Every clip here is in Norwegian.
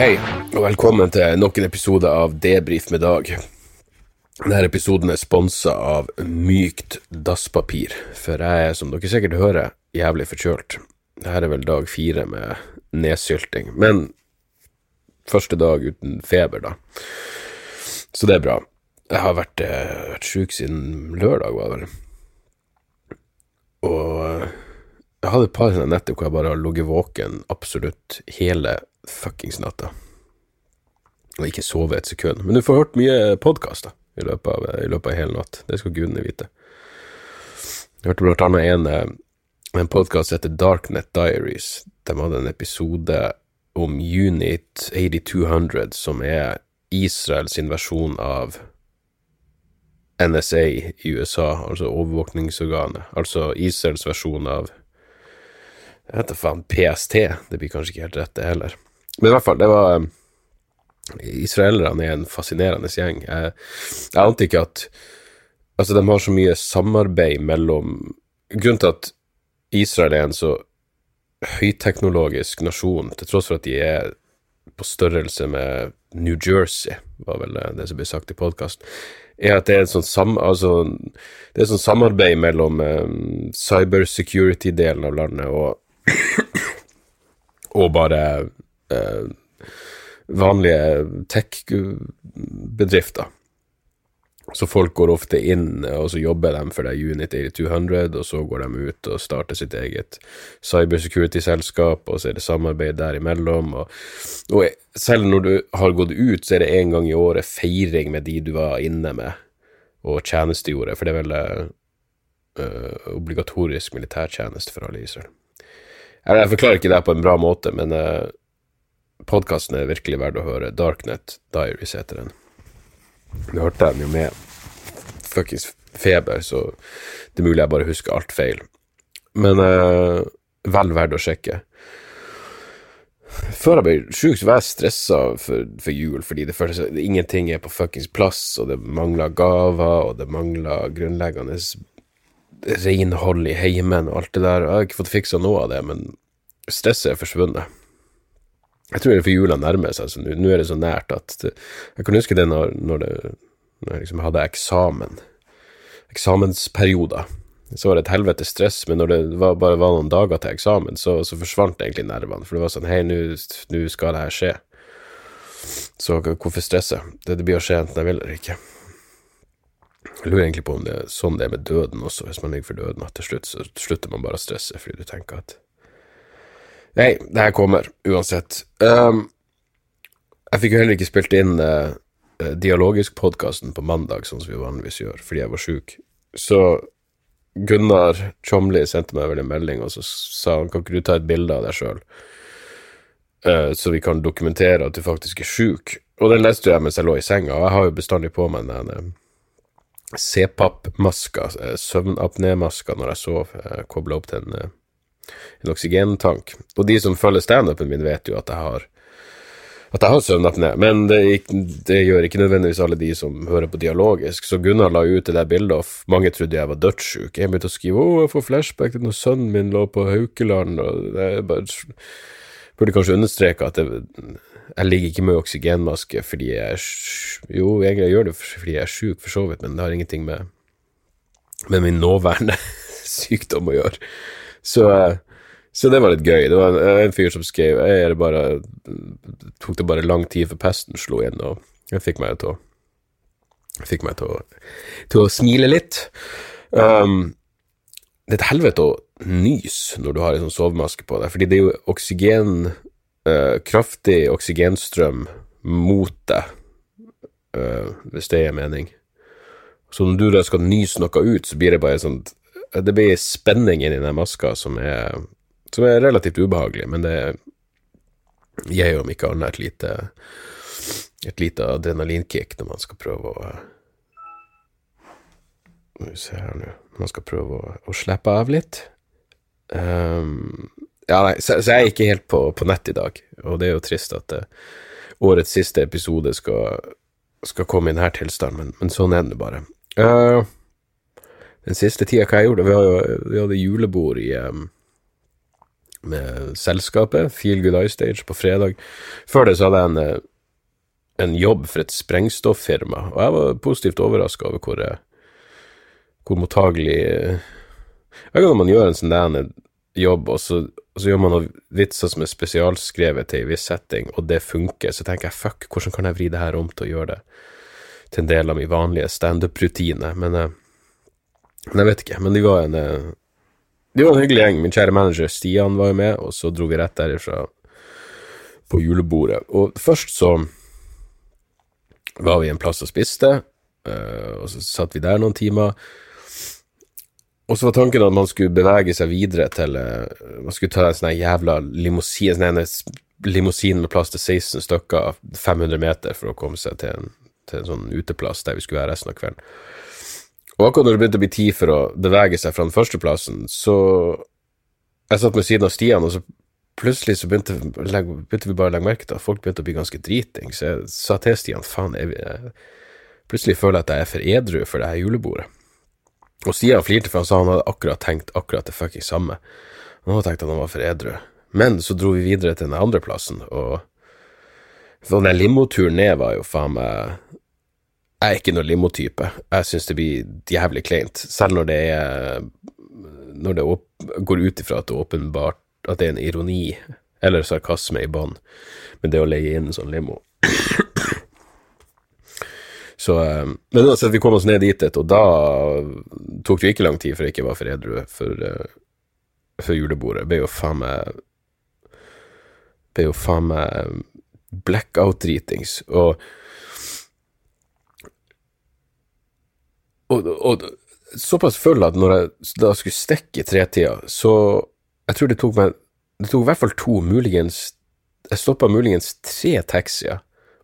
Hei, og velkommen til nok en episode av Debrif med Dag. Denne episoden er sponsa av mykt dasspapir, for jeg er, som dere sikkert hører, jævlig forkjølt. Dette er vel dag fire med nedsylting, men første dag uten feber, da. Så det er bra. Jeg har vært, eh, vært sjuk siden lørdag, var det vel. Og jeg hadde et par sånne netter hvor jeg bare har ligget våken absolutt hele fuckings natta. Og ikke sove et sekund. Men du får hørt mye podkaster i, i løpet av hele natt. Det skal gudene vite. Jeg hørte blant annet en, eh, en podkast som heter Darknet Diaries. De hadde en episode om Unit 8200, som er Israels versjon av NSA i USA, altså overvåkningsorganet. Altså Israels versjon av jeg vet da faen, PST. Det blir kanskje ikke helt rett, det heller. Men i hvert fall, det var um, Israelerne er en fascinerende gjeng. Jeg, jeg ante ikke at Altså, de har så mye samarbeid mellom Grunnen til at Israel er en så høyteknologisk nasjon, til tross for at de er på størrelse med New Jersey, var vel det som ble sagt i podkasten, er at det er et sånt sam, altså, sånt samarbeid mellom um, cybersecurity-delen av landet og og bare vanlige tech-bedrifter. Så folk går ofte inn, og så jobber de for det Unit 8200, og så går de ut og starter sitt eget cybersecurity-selskap, og så er det samarbeid derimellom. Og, og selv når du har gått ut, så er det en gang i året feiring med de du var inne med og tjenestegjorde, for det er vel uh, obligatorisk militærtjeneste for alle i Israel. Jeg jeg forklarer ikke det på en bra måte, men uh, podkasten er virkelig verdt å høre. Darknet Diaries heter den. Du hørte den jo med fuckings feber, så det er mulig jeg bare husker alt feil. Men eh, vel verdt å sjekke. Før jeg ble sjuk, var jeg stressa for, for jul, fordi det føles som ingenting er på fuckings plass, og det mangler gaver, og det mangler grunnleggende renhold i heimen og alt det der. Jeg har ikke fått fiksa noe av det, men stresset er forsvunnet. Jeg tror det er for jula nærmer seg, så nå er det så nært at Jeg kan huske det når, når, det, når jeg liksom hadde eksamen, eksamensperioder. Så var det et helvetes stress, men når det var, bare var noen dager til eksamen, så, så forsvant egentlig nervene. For det var sånn Hei, nå skal det her skje. Så hvorfor stresse? Det, det blir å skje enten jeg vil eller ikke. Jeg lurer egentlig på om det er sånn det er med døden også. Hvis man ligger for døden, at til slutt så slutter man bare å stresse fordi du tenker at Nei, det her kommer uansett. Um, jeg fikk jo heller ikke spilt inn uh, Dialogisk-podkasten på mandag, sånn som vi vanligvis gjør, fordi jeg var sjuk. Så Gunnar Tjomli sendte meg vel en melding, og så sa han kan ikke du ta et bilde av deg sjøl, så vi kan dokumentere at du faktisk er sjuk. Og den leste jeg mens jeg lå i senga, og jeg har jo bestandig på meg den eh, CPAP-maska, eh, søvnapné-maska, når jeg sov, uh, kobla opp til en, eh, en oksygentank. Og de som følger standupen min, vet jo at jeg har at jeg har søvnapné, men det, det gjør ikke nødvendigvis alle de som hører på dialogisk. Så Gunnar la ut det der bildet, og mange trodde jeg var dødssjuk. Jeg begynte å skrive 'Å, jeg får flashback til når sønnen min lå på Haukeland', og er bare Burde kanskje understreke at jeg, jeg ligger ikke med oksygenmaske fordi jeg er Jo, egentlig jeg gjør det fordi jeg er sjuk, for så vidt, men det har ingenting med, med min nåværende sykdom å gjøre. Så, eh, så det var litt gøy. Det var en, en fyr som skrev er det bare, tok det bare lang tid før pesten slo inn, og jeg fikk meg til å fikk meg til å, til å smile litt. Um, det er et helvete å nyse når du har en sånn sovemaske på deg, fordi det er jo oksygen uh, Kraftig oksygenstrøm mot deg, uh, hvis det er mening. Så når du da skal nyse noe ut, så blir det bare sånn Det blir spenning inni den maska som er, som er relativt ubehagelig, men det gir jo om ikke annet et lite et lite adrenalinkick når man skal prøve å Skal vi se her nå Man skal prøve å, å slippe av litt. Um, ja, nei, så, så, jeg er ikke helt på, på, nett i dag, og det er jo trist at det, årets siste episode skal, skal komme i denne tilstanden, men, men sånn er det bare. Uh, den siste tida, hva jeg gjorde Vi, vi hadde julebord i um, med selskapet, Feel Good Eye Stage, på fredag. Før det så hadde jeg en uh, en jobb for et sprengstofffirma, og jeg var positivt overraska over hvor, hvor mottagelig Jeg vet når man gjør en sånn der jobb, og så, og så gjør man noen vitser som er spesialskrevet til en viss setting, og det funker, så tenker jeg fuck, hvordan kan jeg vri det her om til å gjøre det til en del av min vanlige standup-rutine, men, eh, men, jeg vet ikke. Men de var en eh, de var en hyggelig gjeng. Min kjære manager Stian var jo med, og så dro vi rett derifra på julebordet. Og først så var vi en plass og spiste, uh, og så satt vi der noen timer. Og så var tanken at man skulle bevege seg videre til uh, Man skulle ta en sånn jævla limousin, sånn limousin med plass til 16 stykker, 500 meter, for å komme seg til en, til en sånn uteplass der vi skulle være resten av kvelden. Og akkurat når det begynte å bli tid for å bevege seg fra den første plassen, så Jeg satt ved siden av Stian, og så plutselig så begynte, begynte, vi bare å legge merke til at folk begynte å bli ganske driting, så jeg sa til Stian faen, jeg, jeg, plutselig føler jeg at jeg er for edru for det her julebordet. Og Stian flirte, for han sa han hadde akkurat tenkt akkurat det fucking samme. Han hadde tenkt at han var for edru. Men så dro vi videre til den andre plassen, og den limoturen ned var jo faen meg Jeg er ikke noe limotype. Jeg syns det blir jævlig kleint, selv når det er Når det går ut ifra at det åpenbart at det er en ironi eller sarkasme i bånn med det å leie inn en sånn limo. Så, eh, men uansett, vi kom oss ned dit, og da tok det jo ikke lang tid før jeg ikke var for edru for, uh, for julebordet. Det ble jo faen meg Ble jo faen meg blackout-dritings. Og, og, og såpass full at når jeg da skulle stikke i tretida, så jeg tror det tok meg Det tok i hvert fall to, muligens Jeg stoppa muligens tre taxier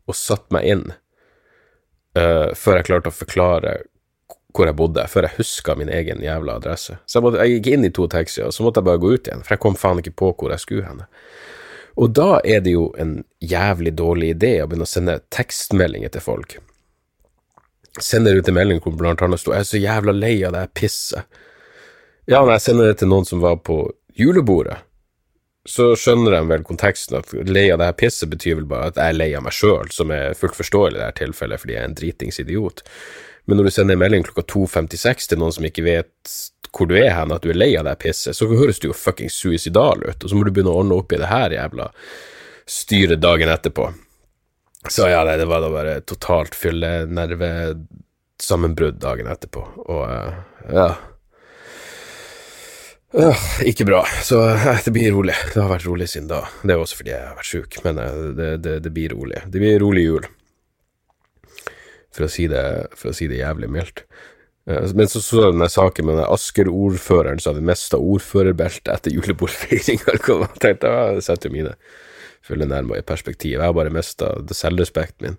og satte meg inn uh, før jeg klarte å forklare hvor jeg bodde, før jeg huska min egen jævla adresse. Så jeg, måtte, jeg, gikk inn i to taxier, og så måtte jeg bare gå ut igjen, for jeg kom faen ikke på hvor jeg skulle henne. Og da er det jo en jævlig dårlig idé å begynne å sende tekstmeldinger til folk. Sender ut en melding hvor blant annet sto 'Jeg er så jævla lei av det pisset'. Ja, når jeg sender det til noen som var på julebordet, så skjønner de vel konteksten at lei av det her pisset betyr vel bare at jeg er lei av meg sjøl, som er fullt forståelig i dette tilfellet fordi jeg er en dritings idiot. Men når du sender en melding klokka 2.56 til noen som ikke vet hvor du er hen, at du er lei av det pisset, så høres du jo fuckings suicidal ut, og så må du begynne å ordne opp i det her jævla styret dagen etterpå. Så ja, det, det var da bare totalt fyllenervesammenbrudd dagen etterpå, og uh, ja Øh, ikke bra, så øh, det blir rolig. Det har vært rolig siden da. Det er også fordi jeg har vært sjuk, men øh, det, det, det, blir rolig. Det blir rolig jul, for å si det, å si det jævlig mildt. Men så så denne saken med Asker-ordføreren som hadde mista ordførerbeltet etter julebordfeiringa. Jeg tenkte det setter mine fulle perspektiv. Jeg har bare mista selvrespekten min.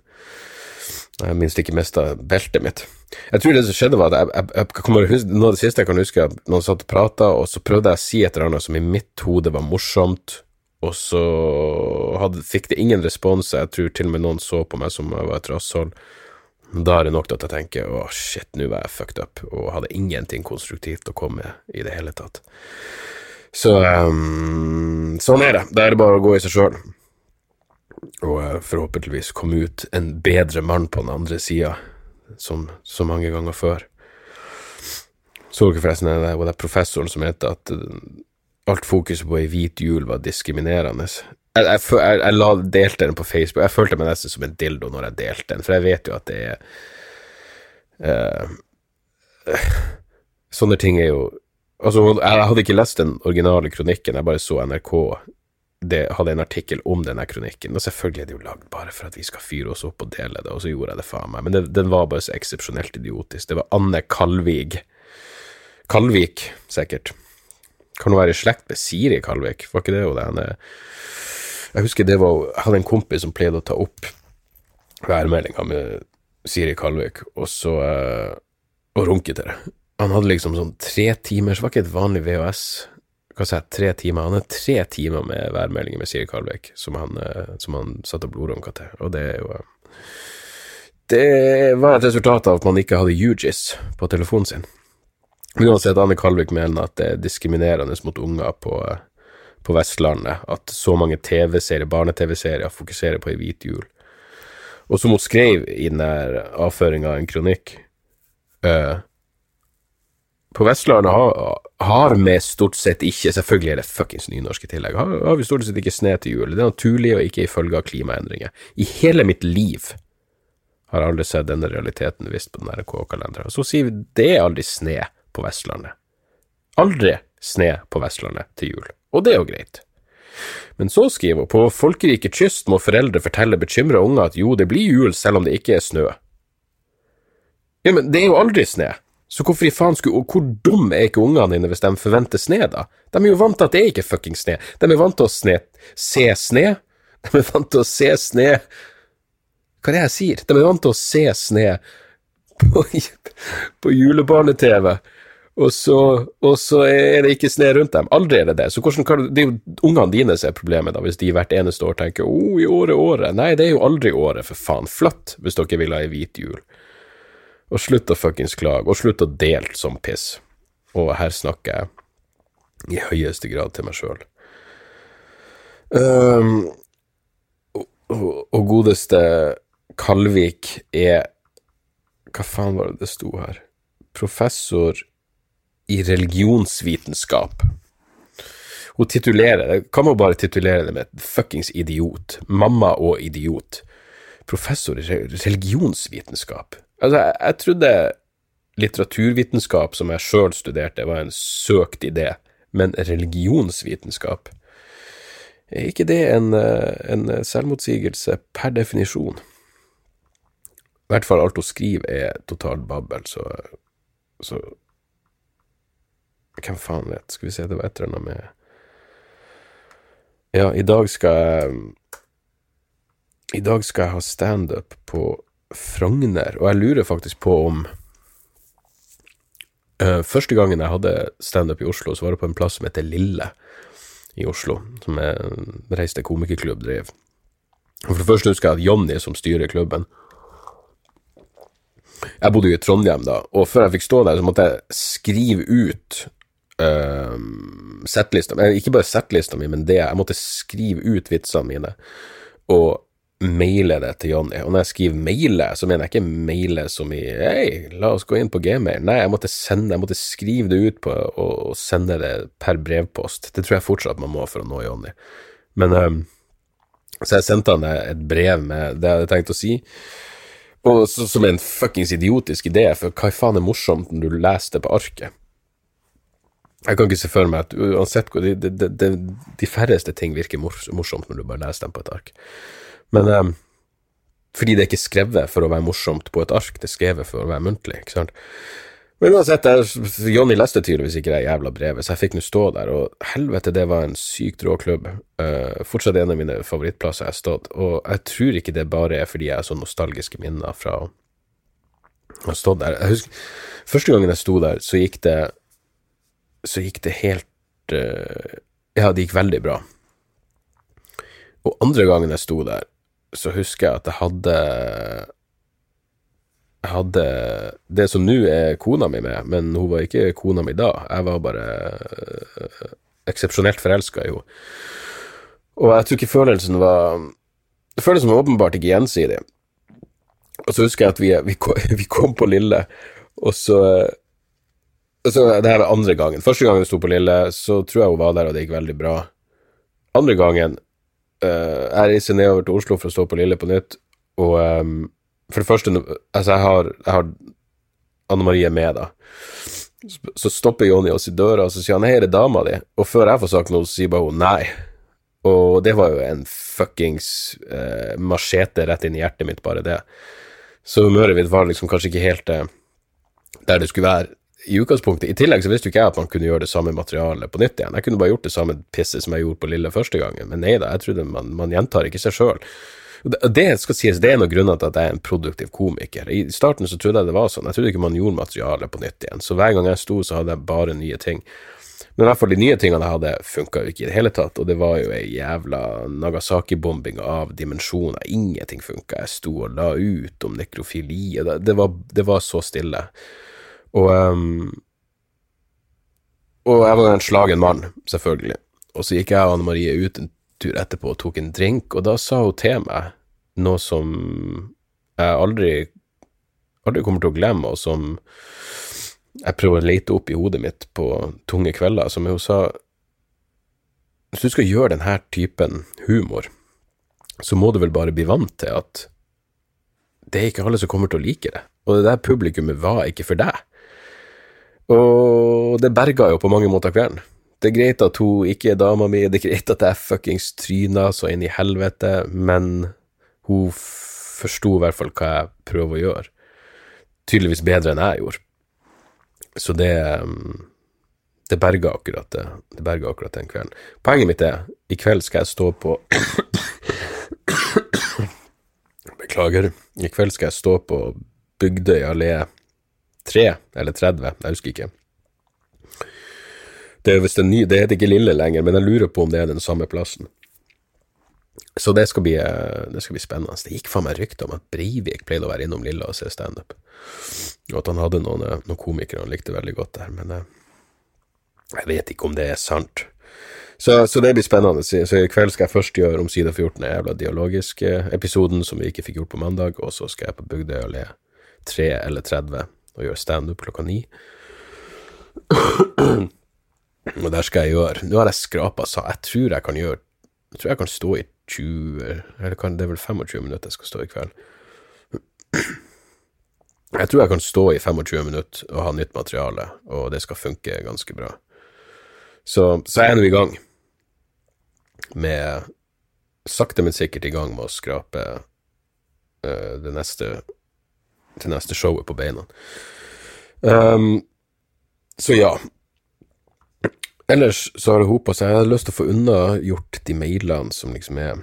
Jeg minst ikke mista beltet mitt. Jeg tror det som skjedde, var at jeg, jeg, jeg kommer, noe av det siste jeg kan huske, at noen satt og prata, og så prøvde jeg å si et eller annet som i mitt hode var morsomt, og så hadde, fikk det ingen respons. Jeg tror til og med noen så på meg som jeg var et rasshold. Da er det nok til at jeg tenker å shit, nå var jeg fucked up, og hadde ingenting konstruktivt å komme med i det hele tatt. Så um, sånn er det. Da er det bare å gå i seg sjøl og forhåpentligvis komme ut en bedre mann på den andre sida, som så mange ganger før. Så dere forresten det professoren som mente at eh, alt fokus på ei hvit jul var diskriminerende? Jeg, jeg, jeg, jeg delte den på Facebook. Jeg følte meg nesten som en dildo når jeg delte den, for jeg vet jo at det er uh, Sånne ting er jo Altså, jeg hadde ikke lest den originale kronikken, jeg bare så NRK det hadde en artikkel om denne kronikken, og selvfølgelig er det jo lagd bare for at vi skal fyre oss opp og dele det, og så gjorde jeg det faen meg, men det, den var bare så eksepsjonelt idiotisk. Det var Anne Kalvig. Kalvik, sikkert. Kan hun være i slekt med Siri Kalvik? Var ikke det hun det? Jeg husker det var Jeg hadde en kompis som pleide å ta opp værmeldinga med Siri Kalvik, og så uh, og runke til det. Han hadde liksom sånn tre timer, så var ikke et vanlig VHS hva si, tre timer. Han har tre timer med værmeldinger med Siri Kalvik som han, uh, som han satt og blodrunka til, og det er jo uh, Det var et resultat av at man ikke hadde UGIS på telefonen sin. Uansett, Anne Kalvik mener at det er diskriminerende mot unger på, på Vestlandet at så mange TV-serier, barne-TV-serier, fokuserer på ei hvit jul. Og som hun skrev i den avføringa av en kronikk uh, På Vestlandet har, har vi stort sett ikke Selvfølgelig er det fuckings nynorske tillegg. Har, har vi stort sett ikke sne til jul. Det er naturlig og ikke ifølge av klimaendringer. I hele mitt liv har aldri sett denne realiteten visst på NRK-kalenderen. Så sier vi det er aldri sne på Vestlandet. Aldri sne på Vestlandet til jul. Og det er jo greit. Men så skriver hun på folkerike kyst må foreldre fortelle bekymra unger at jo, det blir jul selv om det ikke er snø. Ja, men det er jo aldri snø. Så hvorfor i faen skulle Og hvor dum er ikke ungene dine hvis de forventer snø, da? De er jo vant til at det er ikke fuckings snø. De er vant til å sne, se snø. De er vant til å se snø Hva er det jeg sier? De er vant til å se snø på, på julebarne-TV og så, og så, er det ikke snø rundt dem. Aldri er det det. Så hvordan Det er jo ungene dine som er problemet, da, hvis de hvert eneste år tenker 'Å, oh, i året, året'. Nei, det er jo aldri året, for faen. Flatt, hvis dere vil ha ei hvit jul. Og slutt å fuckings klage, og slutt å dele som piss. Og her snakker jeg i høyeste grad til meg sjøl. Um, og, og godeste Kalvik er Hva faen var det det sto her? Professor i religionsvitenskap. Hun titulerer det, kan man bare titulere det med fuckings idiot. Mamma og idiot. Professor i religionsvitenskap. Altså, jeg, jeg trodde litteraturvitenskap, som jeg sjøl studerte, var en søkt idé, men religionsvitenskap er ikke det en, en selvmotsigelse per definisjon? I hvert fall alt hun skriver er totalt babbel, så, så hvem faen vet? Skal vi se, det var et eller annet med Ja, i dag skal jeg I dag skal jeg ha standup på Frogner, og jeg lurer faktisk på om uh, Første gangen jeg hadde standup i Oslo, så var det på en plass som heter Lille i Oslo, som er reiste komikerklubb drev. Og For det første husker jeg at Jonny, som styrer klubben Jeg bodde jo i Trondheim da, og før jeg fikk stå der, så måtte jeg skrive ut uh, settlista Ikke bare settlista mi, men det jeg måtte skrive ut vitsene mine og maile det til Jonny. Og når jeg skriver maile, så mener jeg ikke maile som i hei, la oss gå inn på gmail. Nei, jeg måtte, sende, jeg måtte skrive det ut på og sende det per brevpost. Det tror jeg fortsatt man må for å nå Jonny. Men um, Så jeg sendte han et brev med det jeg hadde tenkt å si. Og så, som en fuckings idiotisk idé, for hva faen er morsomt når du leser det på arket? Jeg kan ikke se for meg at uansett de, de, de, de færreste ting virker morsomt når du bare leser dem på et ark. Men um, fordi det er ikke skrevet for å være morsomt på et ark, det er skrevet for å være muntlig. ikke sant? Men uansett, jeg, Jonny leste tydeligvis ikke det jævla brevet, så jeg fikk nå stå der, og helvete, det var en sykt rå klubb. Uh, fortsatt en av mine favorittplasser jeg har stått, og jeg tror ikke det bare er fordi jeg har så nostalgiske minner fra å ha stått der. Jeg husker, Første gangen jeg sto der, så gikk det så gikk det helt uh, Ja, det gikk veldig bra. Og andre gangen jeg sto der, så husker jeg at jeg hadde Jeg hadde det som nå er kona mi med, men hun var ikke kona mi da. Jeg var bare øh, eksepsjonelt forelska i henne. Og jeg tror ikke følelsen var Følelsen var åpenbart ikke gjensidig. Og så husker jeg at vi, vi, kom, vi kom på Lille, og så så det her var andre gangen. Første gangen vi sto på Lille, så tror jeg hun var der, og det gikk veldig bra. Andre gangen uh, Jeg reiser nedover til Oslo for å stå på Lille på nytt, og um, for det første Altså, jeg har, jeg har Anne Marie med, da. Så- stopper Jonny oss i døra, og så sier han 'hei, er det dama di?' Og før jeg får sagt noe, så sier bare hun 'nei'. Og det var jo en fuckings uh, machete rett inn i hjertet mitt, bare det. Så humøret mitt var liksom kanskje ikke helt uh, der det skulle være i utgangspunktet. I tillegg så visste jo ikke jeg at man kunne gjøre det samme materialet på nytt igjen. Jeg kunne bare gjort det samme pisset som jeg gjorde på Lille første gangen, men nei da, jeg trodde man, man gjentar ikke seg sjøl. Det- det skal sies, det er en av grunnene til at jeg er en produktiv komiker. I starten så trodde jeg det var sånn, jeg trodde ikke man gjorde materialet på nytt igjen. Så hver gang jeg sto, så hadde jeg bare nye ting. Men i hvert fall de nye tingene jeg hadde, funka jo ikke i det hele tatt, og det var jo ei jævla Nagasaki-bombing av dimensjoner. Ingenting funka. Jeg sto og la ut om nekrofili, det, det, det var så stille. Og um, Og jeg var en slagen mann, selvfølgelig. Og så gikk jeg og Anne Marie ut en tur etterpå og tok en drink, og da sa hun til meg noe som jeg aldri aldri kommer til å glemme, og som jeg prøver å lete opp i hodet mitt på tunge kvelder, som hun sa Hvis du skal gjøre denne typen humor, så må du vel bare bli vant til at det er ikke alle som kommer til å like det. Og det der publikummet var ikke for deg. Og det berga jo på mange måter kvelden. Det er greit at hun ikke er dama mi, det er greit at jeg fuckings tryna så inn i helvete, men hun forsto i hvert fall hva jeg prøver å gjøre. Tydeligvis bedre enn jeg gjorde. Så det um, Det berga akkurat det. Det berga akkurat den kvelden. Poenget mitt er, i kveld skal jeg stå på Beklager. I kveld skal jeg stå på Bygdøy allé 3 eller 30, jeg husker ikke. Det er visst en det heter ikke Lille lenger, men jeg lurer på om det er den samme plassen. Så det skal bli, eh, det skal bli spennende. Det gikk faen meg rykter om at Breivik pleide å være innom Lilla og se standup, og at han hadde noen, eh, noen komikere han likte veldig godt der, men eh, jeg vet ikke om det er sant. Så, så det blir spennende. Så i kveld skal jeg først gjøre om side 14, den jævla dialogiske episoden som vi ikke fikk gjort på mandag, og så skal jeg på Bygdøy le 3 eller 30 og gjøre standup klokka ni. Og der skal jeg gjøre Nå har jeg skrapa sa Jeg tror jeg kan gjøre Jeg tror jeg kan stå i 20 Eller kan, det er vel 25 minutter jeg skal stå i kveld. Jeg tror jeg kan stå i 25 minutter og ha nytt materiale, og det skal funke ganske bra. Så, så jeg er nå i gang med Sakte, men sikkert i gang med å skrape uh, det neste til neste showet på beina. Um, så ja. Ellers så har det hopa seg. Jeg hadde lyst til å få unnagjort de mailene som liksom er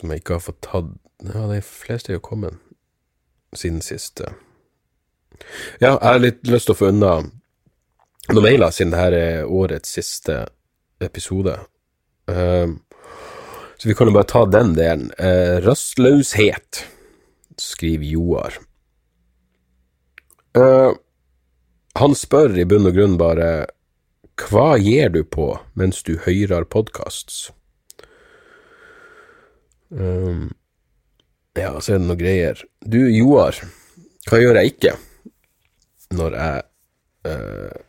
Som jeg ikke har fått tatt Ja, de fleste er jo kommet siden sist. eh. Ja, jeg har litt lyst til å få unna noen mailer, siden dette er årets siste episode. Um, så vi kan jo bare ta den delen. Uh, rastløshet, skriver Joar. Uh, han spør i bunn og grunn bare hva gir du på mens du høyrer podkasts? Um, ja, så er det noe greier. Du, Joar, hva gjør jeg ikke når jeg uh,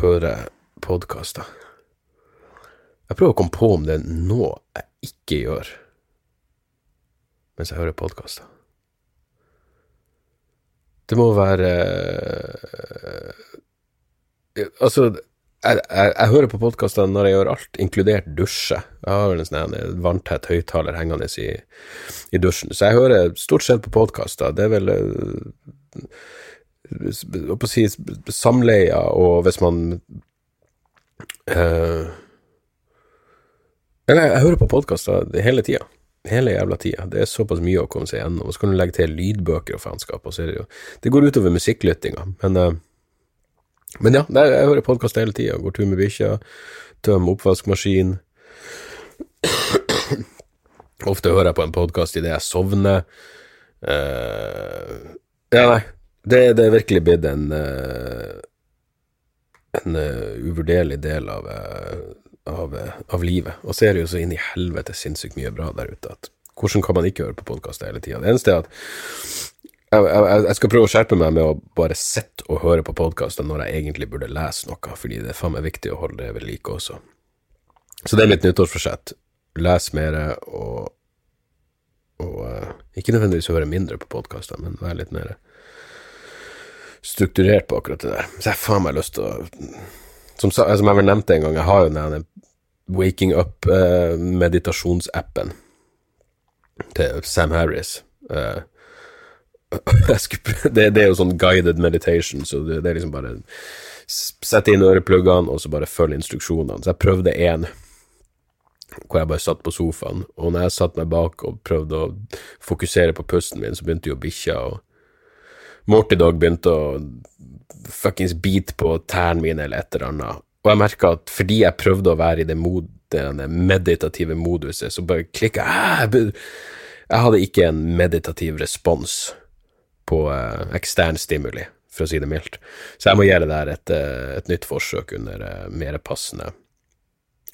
hører podkaster? Jeg prøver å komme på om det er noe jeg ikke gjør mens jeg hører podkaster. Det må være eh, Altså, jeg, jeg, jeg hører på podkaster når jeg gjør alt, inkludert dusje. Jeg har en sånn vanntett høyttaler hengende i, i dusjen, så jeg hører stort sett på podkaster. Det er vel eh, å på si samleie, og hvis man eh, Eller jeg, jeg hører på podkaster hele tida. Hele jævla tida. Det er såpass mye å komme seg gjennom. Og så kan du legge til lydbøker og faenskap, og så er det jo Det går utover musikklyttinga, men eh, men ja, det er, jeg hører podkast hele tida. Går tur med bikkja, tømmer oppvaskmaskin. Ofte hører jeg på en podkast idet jeg sovner. Uh, ja, nei. Det, det er virkelig blitt en uh, en uh, uvurderlig del av, av, eh, av livet. Og så er det jo så inn i helvete sinnssykt mye bra der ute at hvordan kan man ikke høre på podkast hele tida? Det eneste er at jeg, jeg, jeg skal prøve å skjerpe meg med å bare sitte og høre på podkaster når jeg egentlig burde lese noe, fordi det er faen meg viktig å holde det ved like også. Så det er mitt nyttårsforsett. Les mer og, og uh, ikke nødvendigvis høre mindre på podkaster, men være litt mer strukturert på akkurat det der. Så jeg har faen meg lyst til å Som, som jeg vel nevnte en gang, jeg har jo den Waking Up-meditasjonsappen til Sam Harris. Uh, det, det er jo sånn guided meditation, så det, det er liksom bare Sett inn ørepluggene, og så bare følge instruksjonene. Så jeg prøvde én hvor jeg bare satt på sofaen, og når jeg satt meg bak og prøvde å fokusere på pusten min, så begynte jo bikkja og Morty Dog begynte å fuckings bite på tærne mine eller et eller annet. Og jeg merka at fordi jeg prøvde å være i det, mod, det meditative moduset, så bare klikka jeg. Jeg hadde ikke en meditativ respons på eh, ekstern stimuli, for å si det mildt. Så jeg må gjøre det der et, eh, et nytt forsøk under eh, mer passende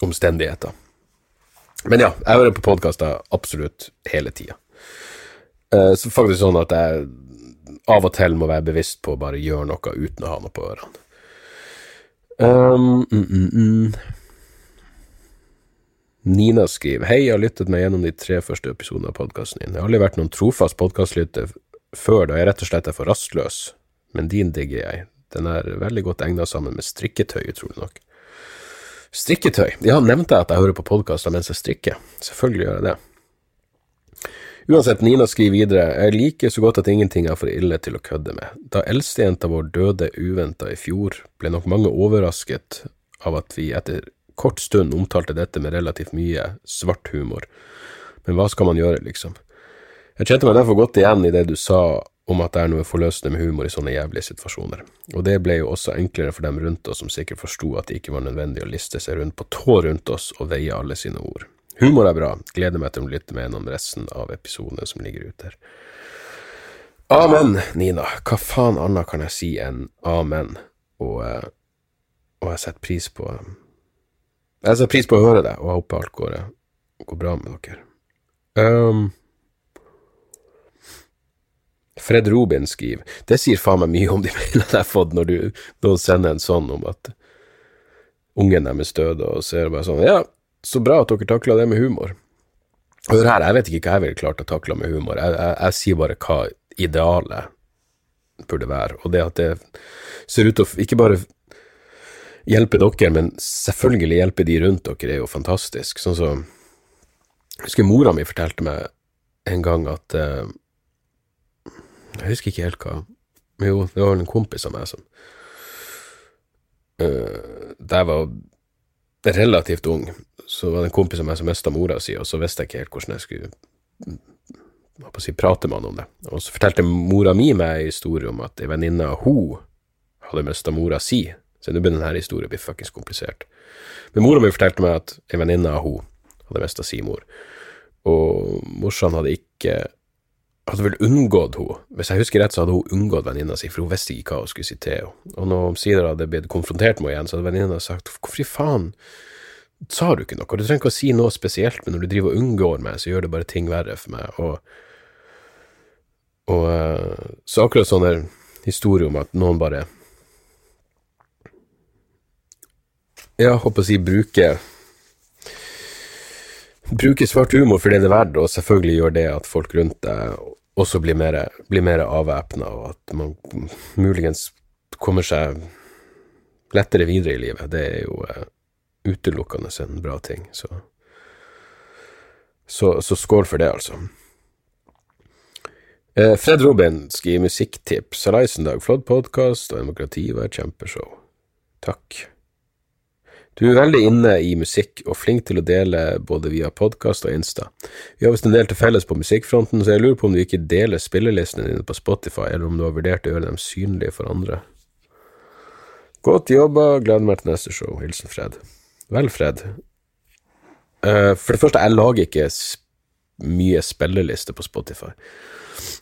omstendigheter. Men ja, jeg hører på podkaster absolutt hele tida. Så faktisk sånn at jeg av og til må være bevisst på å bare gjøre noe uten å ha noe på ørene. Um, mm, mm, mm. Nina skriver Hei, jeg har lyttet meg gjennom de tre første episodene av podkasten din. Jeg har aldri vært noen trofast podkastlytter før, da jeg rett og slett er for rastløs, men din digger jeg. Den er veldig godt egnet sammen med strikketøy, utrolig nok. Strikketøy? Ja, nevnte jeg at jeg hører på podkaster mens jeg strikker? Selvfølgelig gjør jeg det. Uansett, Nina skriver videre, jeg liker så godt at ingenting er for ille til å kødde med. Da eldstejenta vår døde uventa i fjor, ble nok mange overrasket av at vi etter kort stund omtalte dette med relativt mye svart humor. Men hva skal man gjøre, liksom? Jeg kjente meg derfor godt igjen i det du sa om at det er noe forløsende med humor i sånne jævlige situasjoner. Og det ble jo også enklere for dem rundt oss som sikkert forsto at det ikke var nødvendig å liste seg rundt på tå rundt oss og veie alle sine ord. Humor er bra, gleder meg til å lytte med gjennom resten av episodene som ligger ute her. Amen, Nina, hva faen annet kan jeg si enn amen, og, eh, og jeg setter pris på Jeg setter pris på å høre det, og jeg håper alt går, går bra med dere. Um, Fred Robin skriver Det sier faen meg mye om de mailene jeg har fått, når du noen sender en sånn om at ungen deres døde, og så er det bare sånn Ja, så bra at dere takla det med humor. Hør her, jeg vet ikke hva jeg ville klart å takle med humor. Jeg, jeg, jeg sier bare hva idealet burde være, og det at det ser ut til å ikke bare hjelpe dere, men selvfølgelig hjelpe de rundt dere, er jo fantastisk. Sånn som Jeg husker mora mi fortalte meg en gang at eh, Jeg husker ikke helt hva jo, det var en kompis av meg som uh, Da var relativt ung, så var det en kompis av meg som mista mora si, og så visste jeg ikke helt hvordan jeg skulle å si, prate med han om det. Og så fortalte mora mi meg en historie om at ei venninne av hun hadde mista mora si. Så nå begynner denne historien å bli fuckings komplisert. Men mora mi fortalte meg at ei venninne av hun hadde mista si mor, og morsan hadde ikke hadde vel unngått henne. Hvis jeg husker rett, så hadde hun unngått venninna si, for hun visste ikke hva hun skulle si til henne. Og når omsider hadde blitt konfrontert med henne igjen, så hadde venninna sagt hvorfor i faen sa du ikke noe? Du trenger ikke å si noe spesielt, men når du driver og unngår meg, så gjør det bare ting verre for meg. Og, og eh, så akkurat sånn der historie om at noen bare Ja, håper å si bruker Bruker svart humor for det det er verdt, og selvfølgelig gjør det at folk rundt deg også blir mer, blir mer avvæpna, og at man muligens kommer seg lettere videre i livet. Det er jo eh, utelukkende en bra ting, så Så, så skål for det, altså. Eh, Fred Robin skriver musikktips. Dag, flott podkast, og demokrati var et kjempeshow. Takk. Du er veldig inne i musikk og flink til å dele både via podkast og Insta. Vi har visst en del til felles på musikkfronten, så jeg lurer på om du ikke deler spillelistene dine på Spotify, eller om du har vurdert å gjøre dem synlige for andre. Godt jobba, gleder meg til neste show. Hilsen Fred. Vel, Fred. Uh, for det første, jeg lager ikke mye spillelister på Spotify.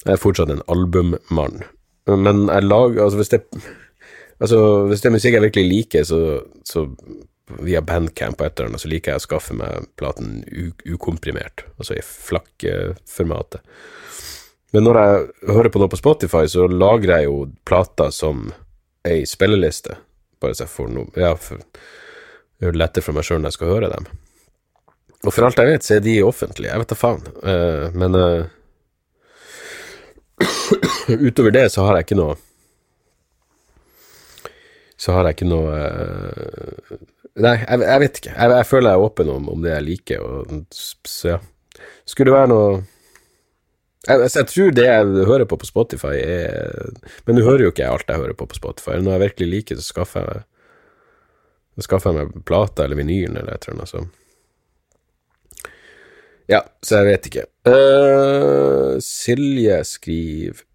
Jeg er fortsatt en albummann. Men jeg lager Altså, hvis det Altså, hvis det er musikk jeg virkelig liker, så, så via Bandcamp og et eller annet, så liker jeg å skaffe meg platen ukomprimert, altså i flakkeformatet. Men når jeg hører på noe på Spotify, så lagrer jeg jo plater som ei spilleliste, bare så jeg får noe Ja, for det er lettere for meg sjøl når jeg skal høre dem. Og for alt jeg vet, så er de offentlige, jeg vet da faen, Uh, men uh, utover det så har jeg ikke noe så har jeg ikke noe eh, Nei, jeg, jeg vet ikke. Jeg, jeg, føler jeg er åpen om, om det jeg liker, og så ja. Skulle det være noe jeg, jeg, tror det jeg hører på på Spotify, er Men du hører jo ikke alt jeg hører på på Spotify. Når jeg virkelig liker det, så skaffer jeg så skaffer jeg meg plata eller vinylen eller et eller annet. sånt. Ja, så jeg vet ikke. Uh, Silje skriver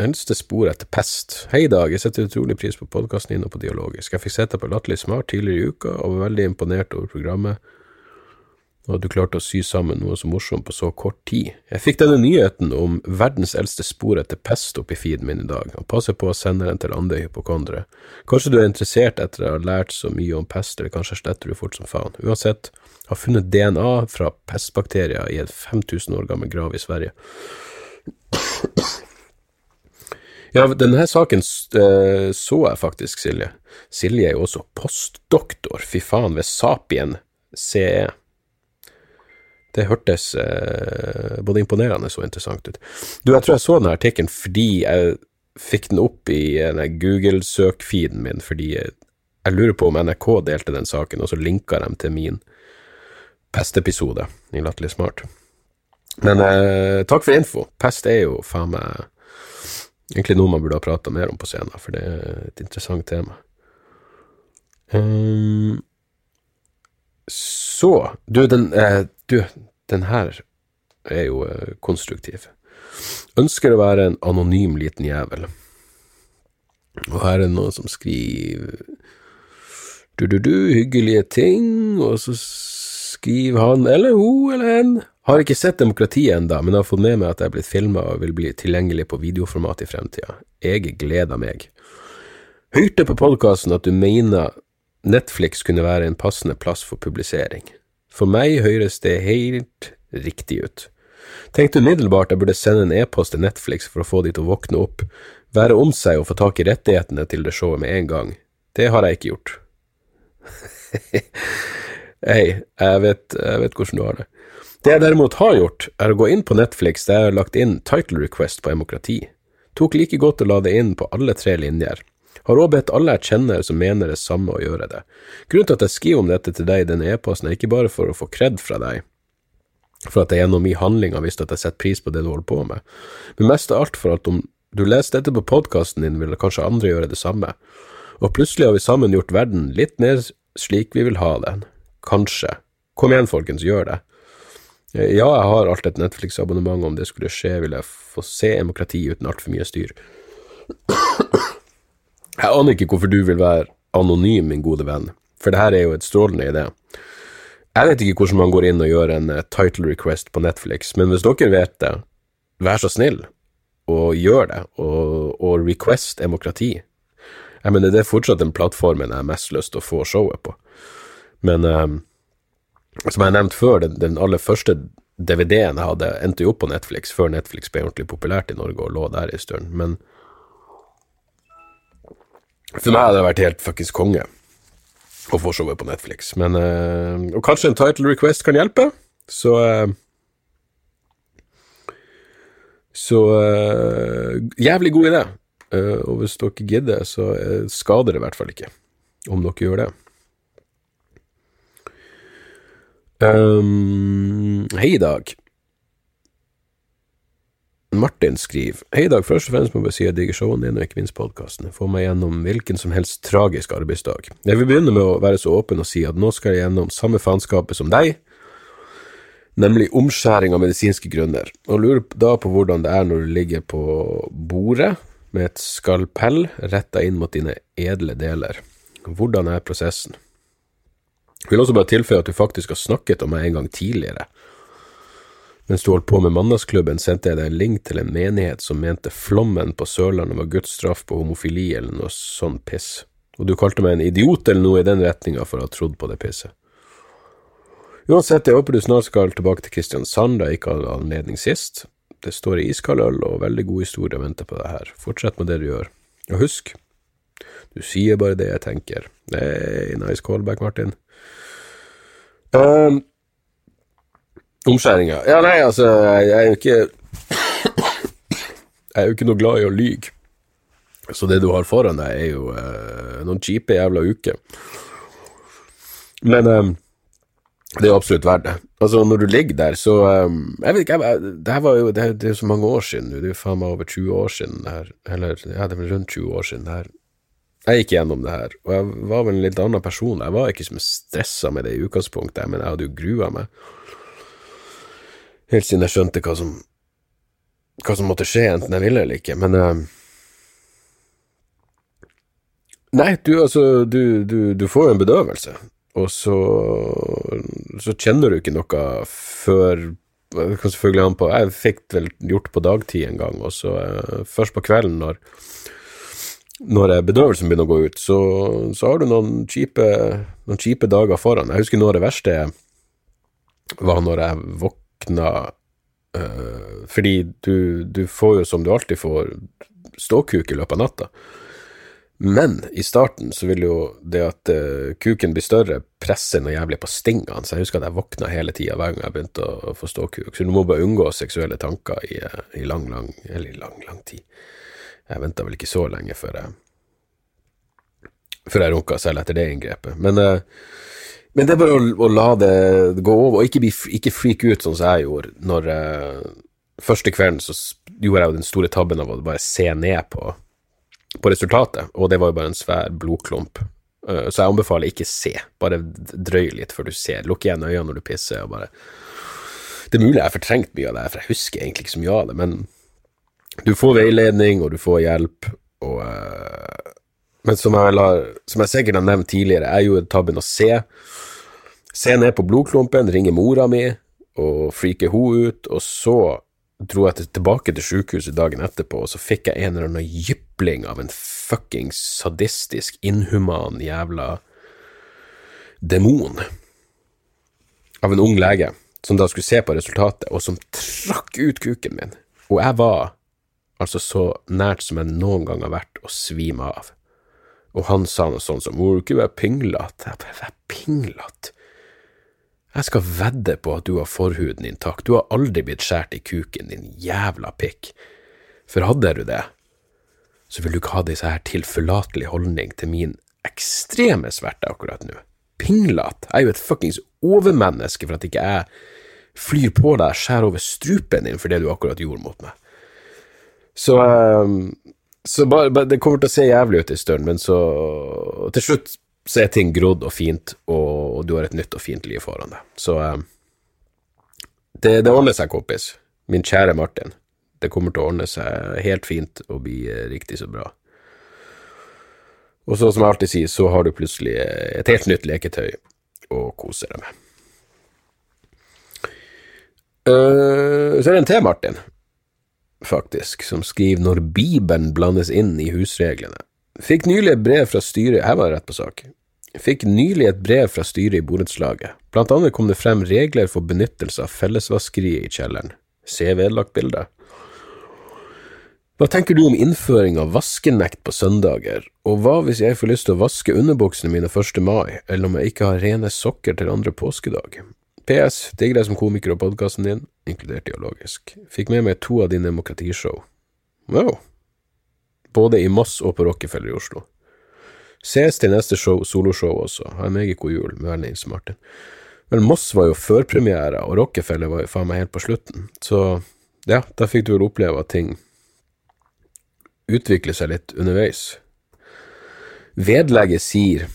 Eldste spor etter pest. Hei, Dag. Jeg setter utrolig pris på podkasten din og på Dialogisk. Jeg fikk sett deg på Latterlig smart tidligere i uka, og var veldig imponert over programmet og at du klarte å sy sammen noe så morsomt på så kort tid. Jeg fikk denne nyheten om verdens eldste spor etter pest opp i feeden min i dag, og passer på å sende den til andre hypokondere. Kanskje du er interessert etter å ha lært så mye om pest, eller kanskje sletter du fort som faen. Uansett, har funnet DNA fra pestbakterier i en 5000 år gammel grav i Sverige. Ja, denne saken uh, så jeg faktisk, Silje. Silje er jo også postdoktor, fy faen, ved Sapien CE. Det hørtes uh, både imponerende og interessant ut. Du, jeg tror jeg så denne artikkelen fordi jeg fikk den opp i Google-søkfeeden min, fordi jeg, lurer på om NRK delte den saken, og så linka de til min pestepisode i Latterlig smart. Men eh, takk for info. Pest er jo faen meg Egentlig noe man burde ha prata mer om på scenen, for det er et interessant tema. Um, så Du, den, eh, du, den her er jo eh, konstruktiv. Ønsker å være en anonym liten jævel. Og her er det noen som skriver du-du-du, hyggelige ting, og så skriver han eller hun eller hen har ikke sett demokratiet enda, men har fått med meg at jeg er blitt filma og vil bli tilgjengelig på videoformat i fremtida. Jeg gleder meg. Hørte på podkasten at du mener Netflix kunne være en passende plass for publisering. For meg høres det helt riktig ut. Tenkte umiddelbart jeg burde sende en e-post til Netflix for å få de til å våkne opp, være om seg og få tak i rettighetene til det showet med en gang. Det har jeg ikke gjort. Hei, jeg vet, jeg vet hvordan du har det. Det jeg derimot har gjort, er å gå inn på Netflix der jeg har lagt inn title request på demokrati. Tok like godt å la det inn på alle tre linjer. Har òg bedt alle jeg kjenner som mener det samme, å gjøre det. Grunnen til at jeg skriver om dette til deg i denne e-posten, er ikke bare for å få kred fra deg, for at jeg gjennom min handling har visst at jeg setter pris på det du holder på med, men mest av alt for at om du leser dette på podkasten din, vil kanskje andre gjøre det samme. Og plutselig har vi sammen gjort verden litt mer slik vi vil ha den. Kanskje. Kom igjen, folkens, gjør det. Ja, jeg har alt et Netflix-abonnement, om det skulle skje, vil jeg få se demokrati uten altfor mye styr. Jeg aner ikke hvorfor du vil være anonym, min gode venn, for det her er jo et strålende idé. Jeg vet ikke hvordan man går inn og gjør en uh, title request på Netflix, men hvis dere vet det, vær så snill og gjør det, og, og request demokrati. Jeg mener, det er fortsatt den plattformen jeg har mest lyst til å få showet på, men um, som jeg nevnte før, den, den aller første DVD-en jeg hadde, endte jo opp på Netflix før Netflix ble ordentlig populært i Norge og lå der en stund. Men for meg hadde det vært helt fuckings konge å få showet på Netflix. Men øh, Og kanskje en title request kan hjelpe, så øh, Så øh, jævlig god idé. Uh, og hvis dere gidder, så skader det i hvert fall ikke om dere gjør det. Um, hei, Dag. Martin skriver Hei, Dag. Først og fremst må jeg si jeg digger showene dine og ikke minst podkasten. Få meg gjennom hvilken som helst tragisk arbeidsdag. Jeg vil begynne med å være så åpen og si at nå skal jeg gjennom samme faenskapet som deg, nemlig omskjæring av medisinske grunner, og lurer da på hvordan det er når du ligger på bordet med et skalpell retta inn mot dine edle deler. Hvordan er prosessen? Jeg vil også bare tilføye at du faktisk har snakket om meg en gang tidligere. Mens du holdt på med Mandagsklubben, sendte jeg deg en link til en menighet som mente flommen på Sørlandet var Guds straff på homofili eller noe sånn piss, og du kalte meg en idiot eller noe i den retninga for å ha trodd på det pisset. Uansett, jeg håper du snart skal tilbake til Kristiansand, da jeg ikke hadde anledning sist. Det står i iskald øl og veldig god historie å vente på deg her. Fortsett med det du gjør. Og husk, du sier bare det jeg tenker. Hey, nice callback, Martin. Um, Omskjæringa. Ja, nei, altså, jeg, jeg er jo ikke Jeg er jo ikke noe glad i å lyge. Så det du har foran deg, er jo eh, noen kjipe jævla uker. Men eh, det er absolutt verdt det. Altså, når du ligger der, så eh, Jeg vet ikke, jeg, det her var jo det, det er så mange år siden. Det er jo faen meg over 20 år siden det her. Eller, ja, det er vel rundt 20 år siden det her. Jeg gikk gjennom det her, og jeg var vel en litt annen person. Jeg var ikke som stressa med det i utgangspunktet, men jeg hadde jo grua meg. Helt siden jeg skjønte hva som hva som måtte skje, enten jeg ville eller ikke. Men uh, Nei, du, altså, du, du, du får jo en bedøvelse og så, så kjenner du ikke noe før Det kan selvfølgelig an på Jeg fikk vel gjort på dagtid en gang, og så uh, først på kvelden, når, når bedøvelsen begynner å gå ut, så, så har du noen kjipe, noen kjipe, dager foran. Jeg husker noe av det verste var når jeg våkna øh, Fordi du, du får jo, som du alltid får, ståkuk i løpet av natta. Men i starten så vil jo det at øh, kuken blir større, presse noe jævlig på stingene. Så jeg husker at jeg våkna hele tida hver gang jeg begynte å få ståkuk. Så du må bare unngå seksuelle tanker i, i lang, lang Eller lang, lang tid. Jeg venta vel ikke så lenge før jeg Før jeg runka selv etter det inngrepet. Men, uh, men det er bare å, å, la det gå over, og ikke, bli, ikke freake ut sånn som jeg gjorde når Første kvelden så gjorde jeg jo den store tabben av å bare se ned på på resultatet, og det var jo bare en svær blodklump. Eh, så jeg anbefaler ikke se, bare drøy litt før du ser. Lukk igjen øynene når du pisser, og bare Det er mulig jeg har fortrengt mye av det, for jeg husker egentlig ikke så mye av det, men du får veiledning, og du får hjelp, og uh, Men som jeg, la, som jeg sikkert har nevnt tidligere, jeg gjorde tabben å se. Se ned på blodklumpen, ringe mora mi og freake hun ut, og så dro jeg tilbake til sykehuset dagen etterpå, og så fikk jeg en eller annen jypling av en fuckings sadistisk, inhuman jævla demon av en ung lege, som da skulle se på resultatet, og som trakk ut kuken min. Og jeg var altså så nært som jeg noen gang har vært, å svime av. Og han sa noe sånt som 'må du ikke være pinglete'? Jeg være pinglete? Jeg skal vedde på at du har forhuden intakt, du har aldri blitt skåret i kuken, din jævla pikk. For hadde du det, så vil du ikke ha disse her tilforlatelig holdning til min ekstreme sverte akkurat nå. Pinglete, jeg er jo et fuckings overmenneske for at ikke jeg flyr på deg, skjærer over strupen din for det du akkurat gjorde mot meg. Så, um, så bare, bare, det kommer til å se jævlig ut en stund, men så til slutt så er ting grodd og fint, og du har et nytt og fint liv foran deg. Så eh, det, det, ordner seg, kompis. Min kjære Martin. Det kommer til å ordne seg helt fint og bli eh, riktig så bra. Og så, som jeg alltid sier, så har du plutselig et helt nytt leketøy å kose deg med. Uh, så er det en til, Martin, faktisk, som skriver 'Når Bibelen blandes inn i husreglene'. Fikk nylig et brev fra styret Her var det rett på sak. Fikk nylig et brev fra styret i borettslaget. Blant annet kom det frem regler for benyttelse av fellesvaskeriet i kjelleren. Se vedlagt bilde. Hva tenker du om innføring av vaskenekt på søndager, og hva hvis jeg får lyst til å vaske underbuksene mine 1. mai, eller om jeg ikke har rene sokker til andre påskedag? PS, digger deg som komiker og podkasten din, inkludert dialogisk. Fikk med meg to av dine demokratishow. Wow. Både i Moss og på Rockefeller i Oslo. Ses til neste show, soloshow også. Ha en meget god jul. Med vennlig hilsen Martin. Vel, Moss var jo førpremiere, og Rockefeller var jo faen meg helt på slutten. Så ja, da fikk du vel oppleve at ting utvikler seg litt underveis. Vedlegget sier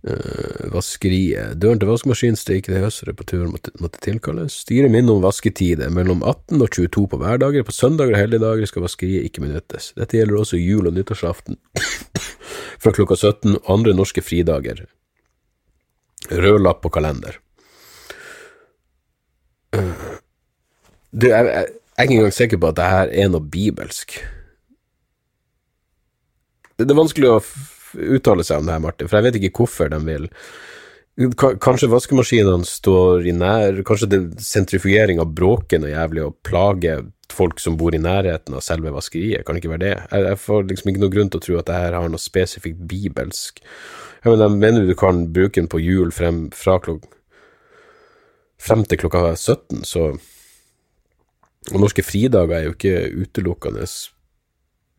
Uh, vaskeriet. Døren til vaskemaskinen steiker det høst, reparaturen måtte, måtte tilkalles. Styret minner om vasketider. Mellom 18 og 22 på hverdager. På søndager og helligdager skal vaskeriet ikke benyttes. Dette gjelder også jul- og nyttårsaften fra klokka 17 og andre norske fridager. Rød lapp på kalender. Uh, du, jeg, jeg, jeg er ikke engang sikker på at det her er noe bibelsk. Det, det er vanskelig å uttale seg om det her, Martin, for jeg vet ikke hvorfor de vil. Kanskje vaskemaskinene står i nær Kanskje det sentrifugering av bråker noe jævlig og plager folk som bor i nærheten av selve vaskeriet, kan det ikke være det? Jeg, jeg får liksom ikke noe grunn til å tro at det her har noe spesifikt bibelsk. Jeg mener, mener du kan bruke den på jul frem fra klok frem til klokka 17, så Og norske fridager er jo ikke utelukkende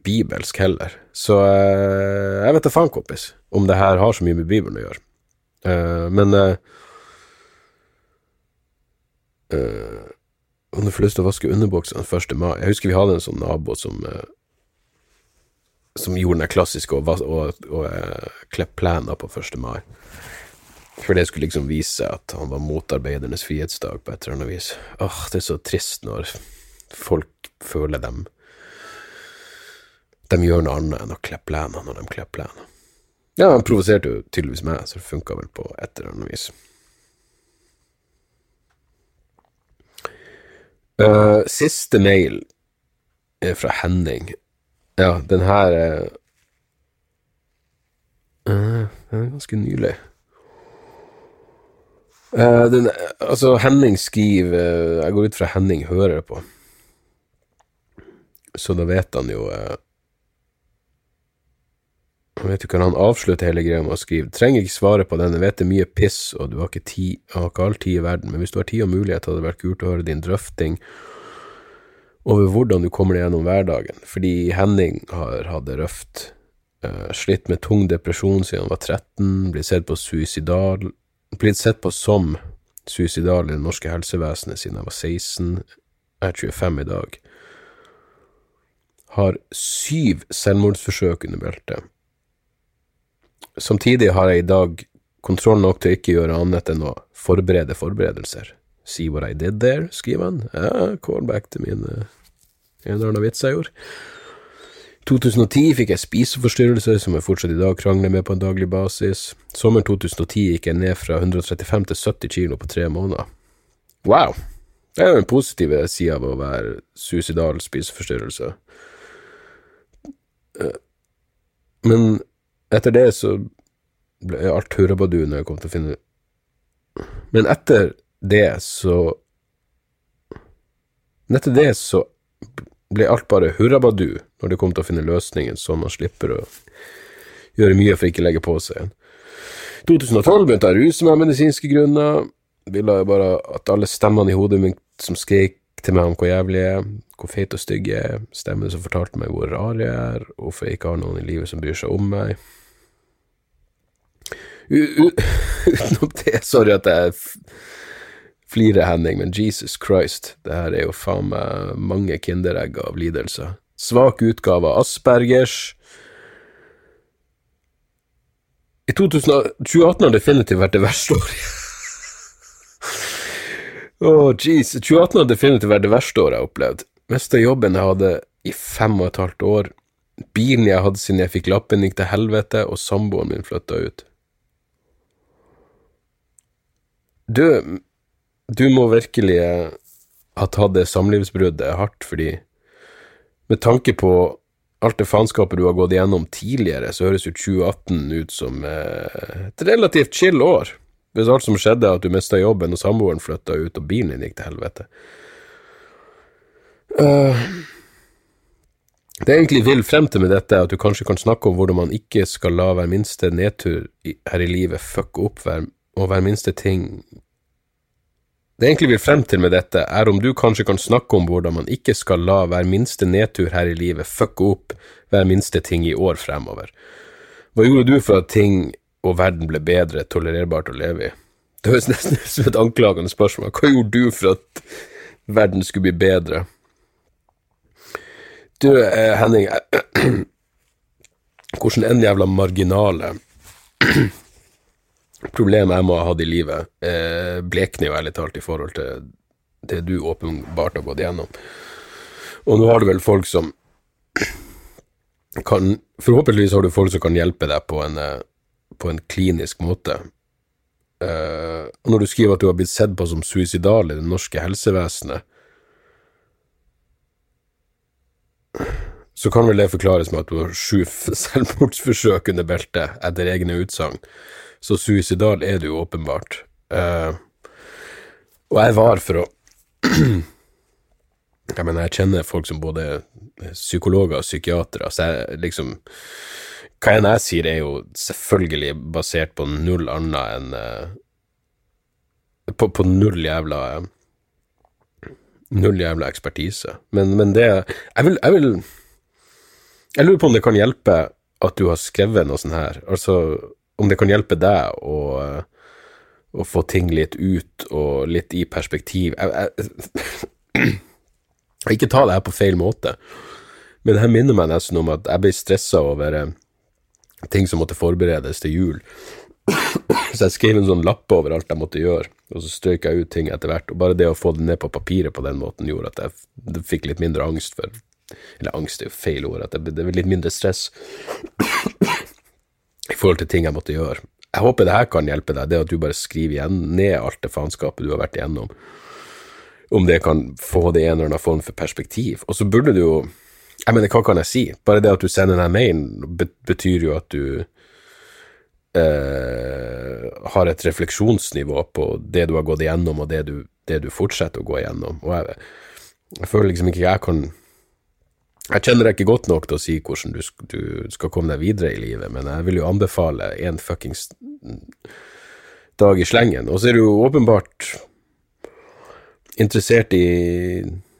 bibelsk heller. Så eh, jeg vet da faen, kompis, om det her har så mye med Bibelen å gjøre. Eh, men eh, eh, Om du får lyst til å vaske underbuksene 1. mai Jeg husker vi hadde en sånn nabo som eh, som gjorde den klassiske og, og, og, eh, klippe plener på 1. mai. For det skulle liksom vise at han var motarbeidernes frihetsdag på et eller annet vis. Åh, det er så trist når folk føler dem De gjør noe annet enn å klippe plener når de klipper plener. Ja, han provoserte jo tydeligvis meg, så det funka vel på et eller annet vis. Uh, siste mail er fra Henning. Ja, den her er uh, Den er ganske nylig. Uh, den, altså, Henning skriver Jeg går ut fra Henning hører på. Så da vet han jo Han vet du hva han avslutter hele greia med å skrive. Trenger ikke svare på den, jeg vet det er mye piss, og du har ikke tid, har ikke all tid i verden, men hvis du har tid og mulighet, hadde det vært kult å høre din drøfting over hvordan du kommer deg gjennom hverdagen, fordi Henning har hatt det røft, uh, slitt med tung depresjon siden han var 13, blitt sett på suicidal, blitt sett på som suicidal i det norske helsevesenet siden jeg var 16, jeg er 25 i dag, har syv selvmordsforsøk under beltet. Samtidig har jeg i dag kontroll nok til ikke gjøre annet enn å forberede forberedelser. See what I did there, skriver han. Ja, callback til min uh, en eller annen vits jeg gjorde. 2010 fikk jeg spiseforstyrrelser som jeg fortsatt i dag krangler med på en daglig basis. Sommeren 2010 gikk jeg ned fra 135 til 70 kilo på tre måneder. Wow! Det er jo den positive sida av å være suicidal spiseforstyrrelse. Eh, men etter det så ble alt hurrabadu når jeg kom til å finne Men etter det så Men etter det så ble alt bare hurrabadu når det kom til å finne løsningen, så man slipper å gjøre mye for ikke å legge på seg igjen. 2012 begynte jeg å ruse meg av medisinske grunner. Ville bare at alle stemmene i hodet mitt som skrek til meg om hvor jævlig jeg er, hvor feit og stygg jeg er, stemmene som fortalte meg hvor rar jeg er, hvorfor jeg ikke har noen i livet som bryr seg om meg. Utenom det, sorry at jeg flirer, Henning, men Jesus Christ, det her er jo faen meg mange kinderegg av lidelser. Svak utgave av Aspergers. I 2018 har definitivt vært det verste året. Oh, jeez. 2018 har definitivt vært det verste året jeg har opplevd. Mista jobben jeg hadde i fem og et halvt år. Bilen jeg hadde siden jeg fikk lappen, gikk til helvete, og samboeren min flytta ut. Du, du må virkelig ha tatt det samlivsbruddet hardt, fordi med tanke på alt det faenskapet du har gått igjennom tidligere, så høres jo 2018 ut som eh, et relativt chill år. Hvis alt som skjedde, er at du mista jobben og samboeren flytta ut og bilen din gikk til helvete. Uh, det jeg egentlig vil frem til med dette, er at du kanskje kan snakke om hvordan man ikke skal la hver minste nedtur her i livet fucke opp hver, og hver minste ting det jeg egentlig vil frem til med dette, er om du kanskje kan snakke om hvordan man ikke skal la hver minste nedtur her i livet fucke opp hver minste ting i år fremover. Hva gjorde du for at ting og verden ble bedre, tolererbart å leve i? Det høres nesten ut som et anklagende spørsmål. Hva gjorde du for at verden skulle bli bedre? Du, eh, Henning, hvordan enn jævla marginale problemet jeg må ha hatt i livet, eh, blekner jo ærlig talt i forhold til det du åpenbart har gått igjennom. Og nå har du vel folk som kan Forhåpentligvis har du folk som kan hjelpe deg på en, eh, på en klinisk måte. Eh, og når du skriver at du har blitt sett på som suicidal i det norske helsevesenet, så kan vel det forklares med at du har sju selvmordsforsøk under beltet, etter egne utsagn. Så suicidal er du jo åpenbart. Uh, og jeg var for å Jeg mener, jeg kjenner folk som både psykologer og psykiatere, så jeg liksom Hva enn jeg sier, er jo selvfølgelig basert på null annet enn uh, på, på, null jævla null jævla ekspertise. Men, men det jeg vil, jeg vil Jeg lurer på om det kan hjelpe at du har skrevet noe sånt her. Altså om det kan hjelpe deg å, å få ting litt ut og litt i perspektiv. Jeg, jeg, ikke ta det her på feil måte, men det her minner meg nesten om at jeg ble stressa over eh, ting som måtte forberedes til jul. Så jeg skrev en sånn lapp over alt jeg måtte gjøre, og så strøyk jeg ut ting etter hvert. Og bare det å få det ned på papiret på den måten gjorde at jeg fikk litt mindre angst for Eller angst er jo feil ord, at det ble litt mindre stress forhold til ting jeg måtte gjøre. Jeg håper det her kan hjelpe deg, det at du bare skriver igjen ned alt det faenskapet du har vært igjennom. Om det kan få det en eller annen form for perspektiv. Og så burde du jo Jeg mener, hva kan jeg si? Bare det at du sender den mailen, betyr jo at du eh, har et refleksjonsnivå på det du har gått igjennom, og det du, det du fortsetter å gå igjennom. Og jeg, jeg føler liksom ikke jeg kan jeg kjenner deg ikke godt nok til å si hvordan du, du, skal komme deg videre i livet, men jeg vil jo anbefale en fuckings dag i slengen. Og så er du jo åpenbart interessert i,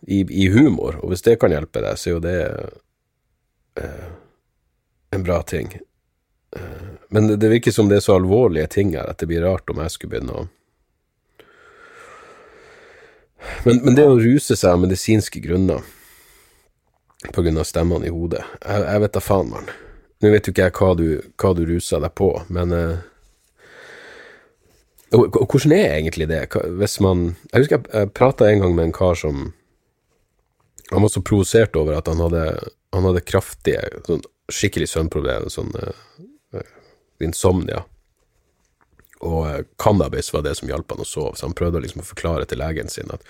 i, i, humor, og hvis det kan hjelpe deg, så er jo det eh, en bra ting. Eh, men det, det virker som det er så alvorlige ting her at det blir rart om jeg skulle begynne å men, men det å ruse seg av medisinske grunner på grunn av stemmene i hodet. Jeg, jeg vet da faen, mann. Nå vet jo ikke jeg hva du, hva du ruser deg på, men uh, og, og, hvordan er egentlig det, hvis man Jeg husker jeg, jeg prata en gang med en kar som Han var så provosert over at han hadde, han hadde kraftige, sånn skikkelig søvnproblemer, sånn uh, insomnia. Og uh, cannabis var det som hjalp han å sove, så han prøvde liksom å forklare til legen sin at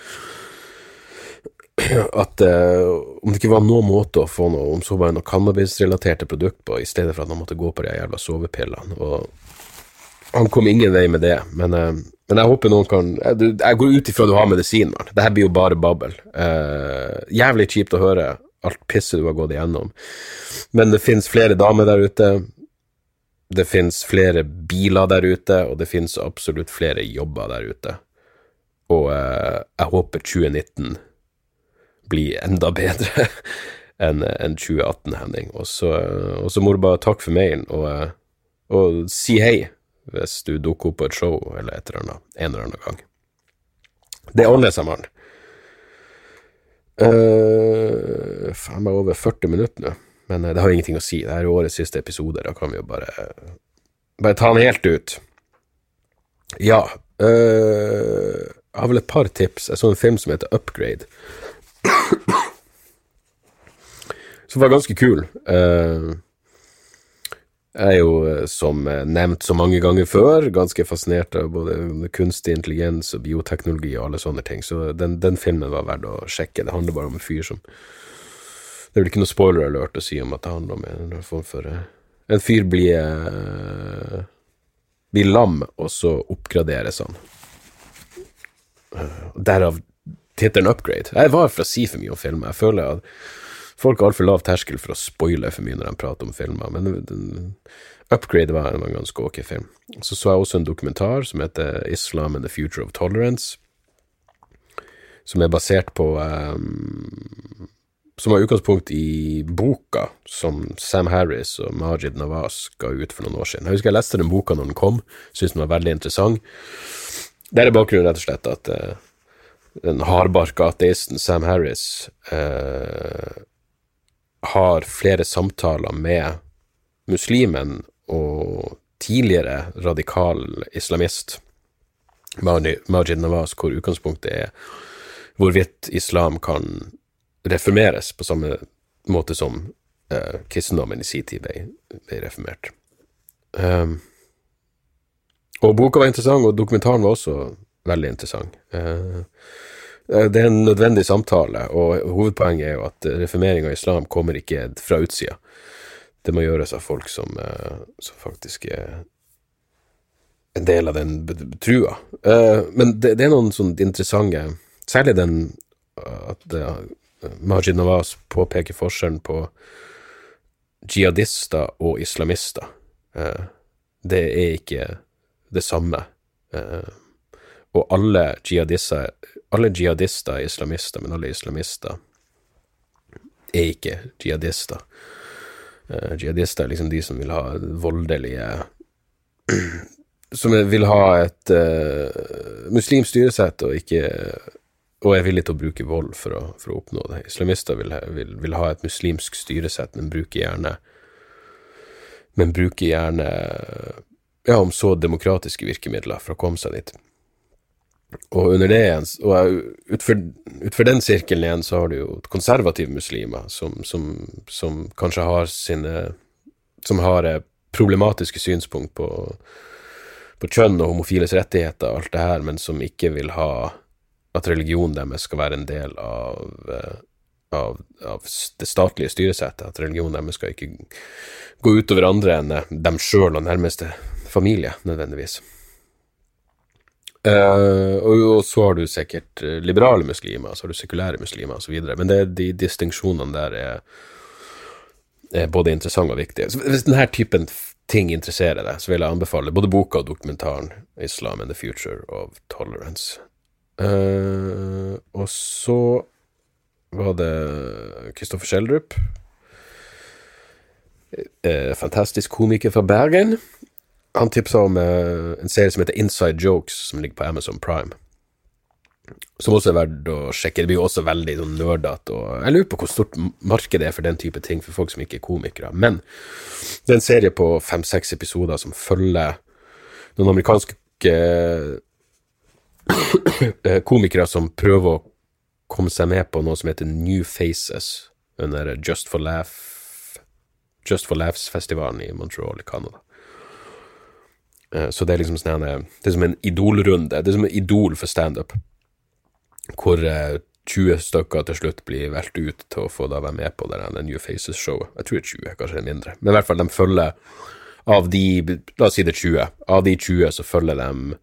at eh, om det ikke var noen måte å få noe, om så bare noe cannabisrelaterte produkt på, i stedet for at han måtte gå på de jævla sovepillene. Og han kom ingen vei med det, men, eh, men jeg håper noen kan Jeg, jeg går ut ifra du har medisin, mann. Her blir jo bare babbel. Eh, jævlig kjipt å høre alt pisset du har gått igjennom. Men det finnes flere damer der ute. Det finnes flere biler der ute, og det finnes absolutt flere jobber der ute. Og jeg håper 2019 bli enda bedre enn en 2018, Henning. Og så, må du bare takke for mailen, og, og, si hei hvis du dukker opp på et show eller et eller annet en eller annen gang. Det ordner seg, mann. Uh, faen meg over 40 minutter nå, men uh, det har ingenting å si. Det er årets siste episode, da kan vi jo bare, bare ta den helt ut. Ja, uh, jeg har vel et par tips. Jeg så en film som heter Upgrade som var ganske kul. Uh, jeg er jo, eh, som nevnt så mange ganger før, ganske fascinert av både kunstig intelligens og bioteknologi og alle sånne ting, så den, den filmen var verdt å sjekke. Det handler bare om en fyr som Det er vel ikke noe spoiler alert å si om at det handler om en form for En fyr blir blir lam, og så oppgraderes han. Derav tittelen Upgrade. Jeg var for å si for mye om filmer. Jeg føler at folk har altfor lav terskel for å spoile for mye når de prater om filmer, men den, Upgrade var en ganske ok film. Så så jeg også en dokumentar som heter Islam and the Future of Tolerance, som er basert på um, Som har utgangspunkt i boka som Sam Harris og Majid Nawaz ga ut for noen år siden. Jeg husker jeg leste den boka når den kom, syntes den var veldig interessant. Der er bakgrunnen rett og slett at uh, den hardbarka ateisten Sam Harris eh, har flere samtaler med muslimen og tidligere radikal islamist Majid Nawaz, hvor utgangspunktet er hvorvidt islam kan reformeres på samme måte som eh, kristendommen i sin tid ble, reformert. Um, og boka var interessant, og dokumentaren var også veldig interessant. Eh, eh, det er en nødvendig samtale, og hovedpoenget er jo at reformering av islam kommer ikke fra utsida. Det må gjøres av folk som, eh, som faktisk er en del av den trua. Men det, det er noen sånn interessante Særlig den at Majid Nawaz påpeker forskjellen på jihadister og islamister. Det er ikke det samme og alle jihadister alle jihadister er islamister, men alle islamister er ikke jihadister. Uh, jihadister er liksom de som vil ha voldelige Som vil ha et uh, muslimsk styresett og ikke og er villig til å bruke vold for å, for å oppnå det. Islamister vil, vil, vil, ha et muslimsk styresett, men bruker gjerne Men bruker gjerne ja, om så demokratiske virkemidler for å komme seg dit. Og under det igjen, og utfor, utfor den sirkelen igjen, så har du jo konservative muslimer som, som, som kanskje har sine Som har problematiske synspunkt på, på kjønn og homofiles rettigheter og alt det her, men som ikke vil ha at religionen deres skal være en del av, eh, av, av det statlige styresettet. At religionen deres skal ikke gå utover andre enn dem sjøl og nærmeste familie, nødvendigvis. Uh, og, og, så har du sikkert eh, liberale muslimer, så har du sekulære muslimer osv. Men det, de distinksjonene der er, er, både interessante og viktige. Så hvis denne typen ting interesserer deg, så vil jeg anbefale både boka og dokumentaren 'Islam and the Future of Tolerance'. Uh, og så var det Kristoffer Schjelderup. Uh, fantastisk komiker fra Bergen. Han tipsa om uh, en serie som heter Inside Jokes, som ligger på Amazon Prime. Som også er verdt å sjekke. Det blir jo også veldig sånn nerdete. Jeg lurer på hvor stort markedet er for den type ting for folk som ikke er komikere. Men det er en serie på fem-seks episoder som følger noen amerikanske eh, komikere som prøver å komme seg med på noe som heter New Faces under Just for Laugh Just for Laughs-festivalen i Montreal i Canada. Eh, så det er liksom sånn Det er som en idolrunde. Det er som en idol for standup, hvor 20 eh, stykker til slutt blir valgt ut til å få da være med på det New Faces-showet. Jeg tror det er 20, kanskje det er mindre. Men i hvert fall, de følger av de La oss si det er 20. Av de 20 så følger de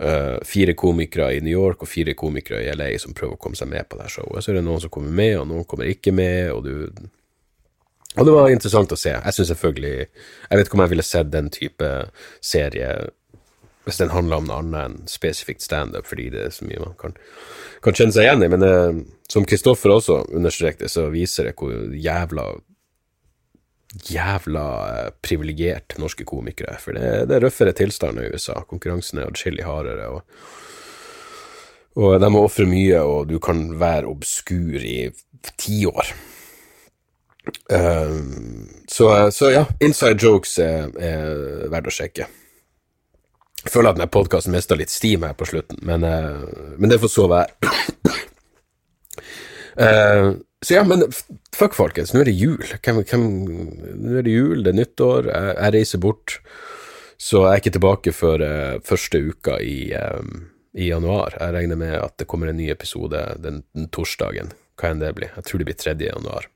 uh, fire komikere i New York og fire komikere i LA som prøver å komme seg med på det showet. Så er det noen som kommer med, og noen kommer ikke med, og du og det var interessant å se. Jeg syns selvfølgelig Jeg vet ikke om jeg ville sett den type serie hvis den handla om noe annet enn spesifikt standup, fordi det er så mye man kan, kan kjenne seg igjen i. Men eh, som Kristoffer også understrekte, så viser det hvor jævla jævla eh, privilegert norske komikere er. For det, det er røffere tilstander i USA. Konkurransen er adskillig hardere. og og de må ofre mye, og du kan være obskur i tiår. Uh, så, så, ja, inside jokes er, er verdt å sjekke. Jeg føler at denne podkasten mista litt steam her på slutten, men, uh, men det får så være. uh, så ja, men fuck, folkens, nå er det jul. Hvem, hvem, nå er det jul, det er nyttår, jeg, jeg, reiser bort. Så jeg er ikke tilbake før første uka i, um, i, januar. Jeg regner med at det kommer en ny episode den, den torsdagen, hva enn det blir. Jeg tror det blir 3. januar.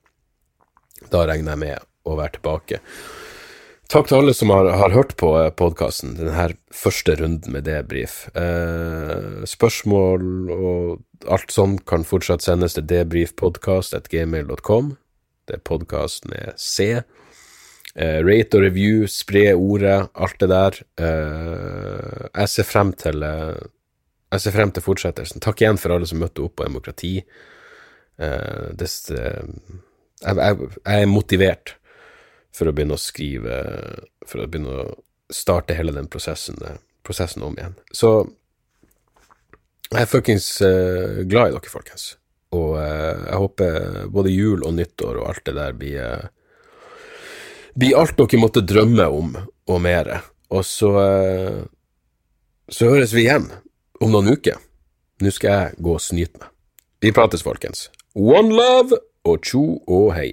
Da regner jeg med å være tilbake. Takk til alle som har, har hørt på eh, podkasten, denne første runden med debrief. Eh, spørsmål og alt sånt kan fortsatt sendes til debrifpodkast.gmail.com. Det er podkast med C. Eh, rate og review, spre ordet, alt det der. Eh, jeg ser frem til eh, jeg ser frem til fortsettelsen. Takk igjen for alle som møtte opp på demokrati. Eh, det, jeg, jeg, er motivert for å begynne å skrive For å begynne å starte hele den prosessen, prosessen om igjen. Så jeg er fuckings uh, glad i dere, folkens. Og uh, jeg håper både jul og nyttår og alt det der blir uh, blir alt dere måtte drømme om, og mere. Og så så høres vi igjen om noen uker. Nå skal jeg gå og snyte meg. Vi prates, folkens. One love! Og tjo og hei.